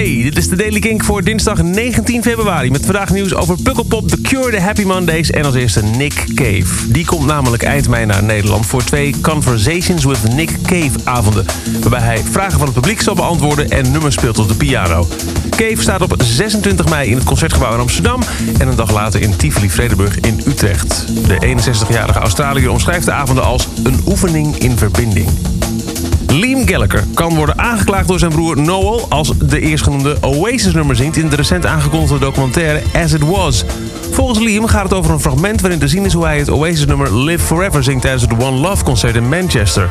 Hey, dit is de Daily Kink voor dinsdag 19 februari. Met vandaag nieuws over Pukkelpop, The Cure, The Happy Mondays en als eerste Nick Cave. Die komt namelijk eind mei naar Nederland voor twee Conversations with Nick Cave avonden. Waarbij hij vragen van het publiek zal beantwoorden en nummers speelt op de piano. Cave staat op 26 mei in het Concertgebouw in Amsterdam... en een dag later in Tivoli-Vredenburg in Utrecht. De 61-jarige Australiër omschrijft de avonden als een oefening in verbinding. Liam Gallagher kan worden aangeklaagd door zijn broer Noel... als de eerstgenoemde Oasis-nummer zingt in de recent aangekondigde documentaire As It Was. Volgens Liam gaat het over een fragment waarin te zien is hoe hij het Oasis-nummer Live Forever zingt tijdens het One Love concert in Manchester.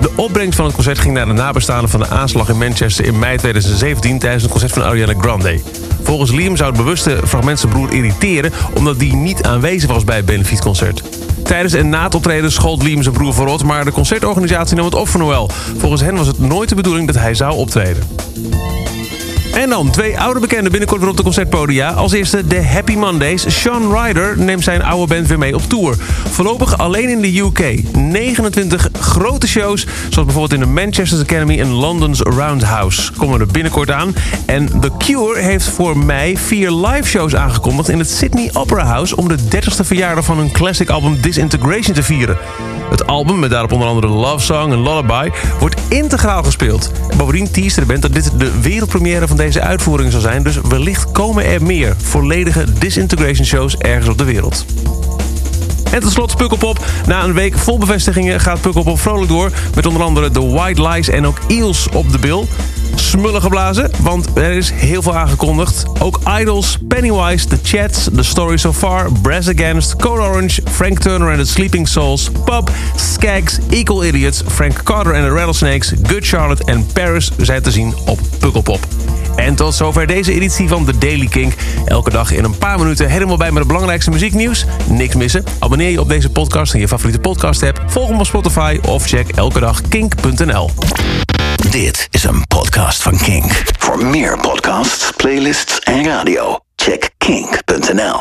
De opbrengst van het concert ging naar de nabestaanden van de aanslag in Manchester in mei 2017 tijdens een concert van Ariana Grande. Volgens Liam zou het bewuste fragment zijn broer irriteren omdat die niet aanwezig was bij het benefietconcert. Tijdens en na het optreden schold Liam zijn broer verrot... maar de concertorganisatie nam het op voor Noël. Volgens hen was het nooit de bedoeling dat hij zou optreden. En dan twee oude bekenden binnenkort weer op de concertpodia. Als eerste de Happy Mondays. Sean Ryder neemt zijn oude band weer mee op tour. Voorlopig alleen in de UK. 29 grote shows, zoals bijvoorbeeld in de Manchester Academy en London's Roundhouse. Komen er binnenkort aan. En The Cure heeft voor mei vier live shows aangekondigd in het Sydney Opera House... om de 30ste verjaardag van hun classic album Disintegration te vieren. Het album, met daarop onder andere Love Song en Lullaby, wordt integraal gespeeld. En bovendien teaste de band dat dit de wereldpremière van deze uitvoering zal zijn... dus wellicht komen er meer volledige Disintegration shows ergens op de wereld. En tot slot Pukkelpop. Na een week vol bevestigingen gaat Pukkelpop vrolijk door... met onder andere The White Lies en ook Eels op de bil smullen geblazen, want er is heel veel aangekondigd. Ook Idols, Pennywise, The Chats, The Story So Far, Brass Against, Code Orange, Frank Turner and the Sleeping Souls, Pub, Skags, Equal Idiots, Frank Carter and the Rattlesnakes, Good Charlotte en Paris zijn te zien op Pukkelpop. En tot zover deze editie van The Daily Kink. Elke dag in een paar minuten helemaal bij met het belangrijkste muzieknieuws. Niks missen. Abonneer je op deze podcast in je favoriete podcast app. Volg hem op Spotify of check elke dag kink.nl. Dit is een podcast van Kink. Voor meer podcasts, playlists en radio, check kink.nl.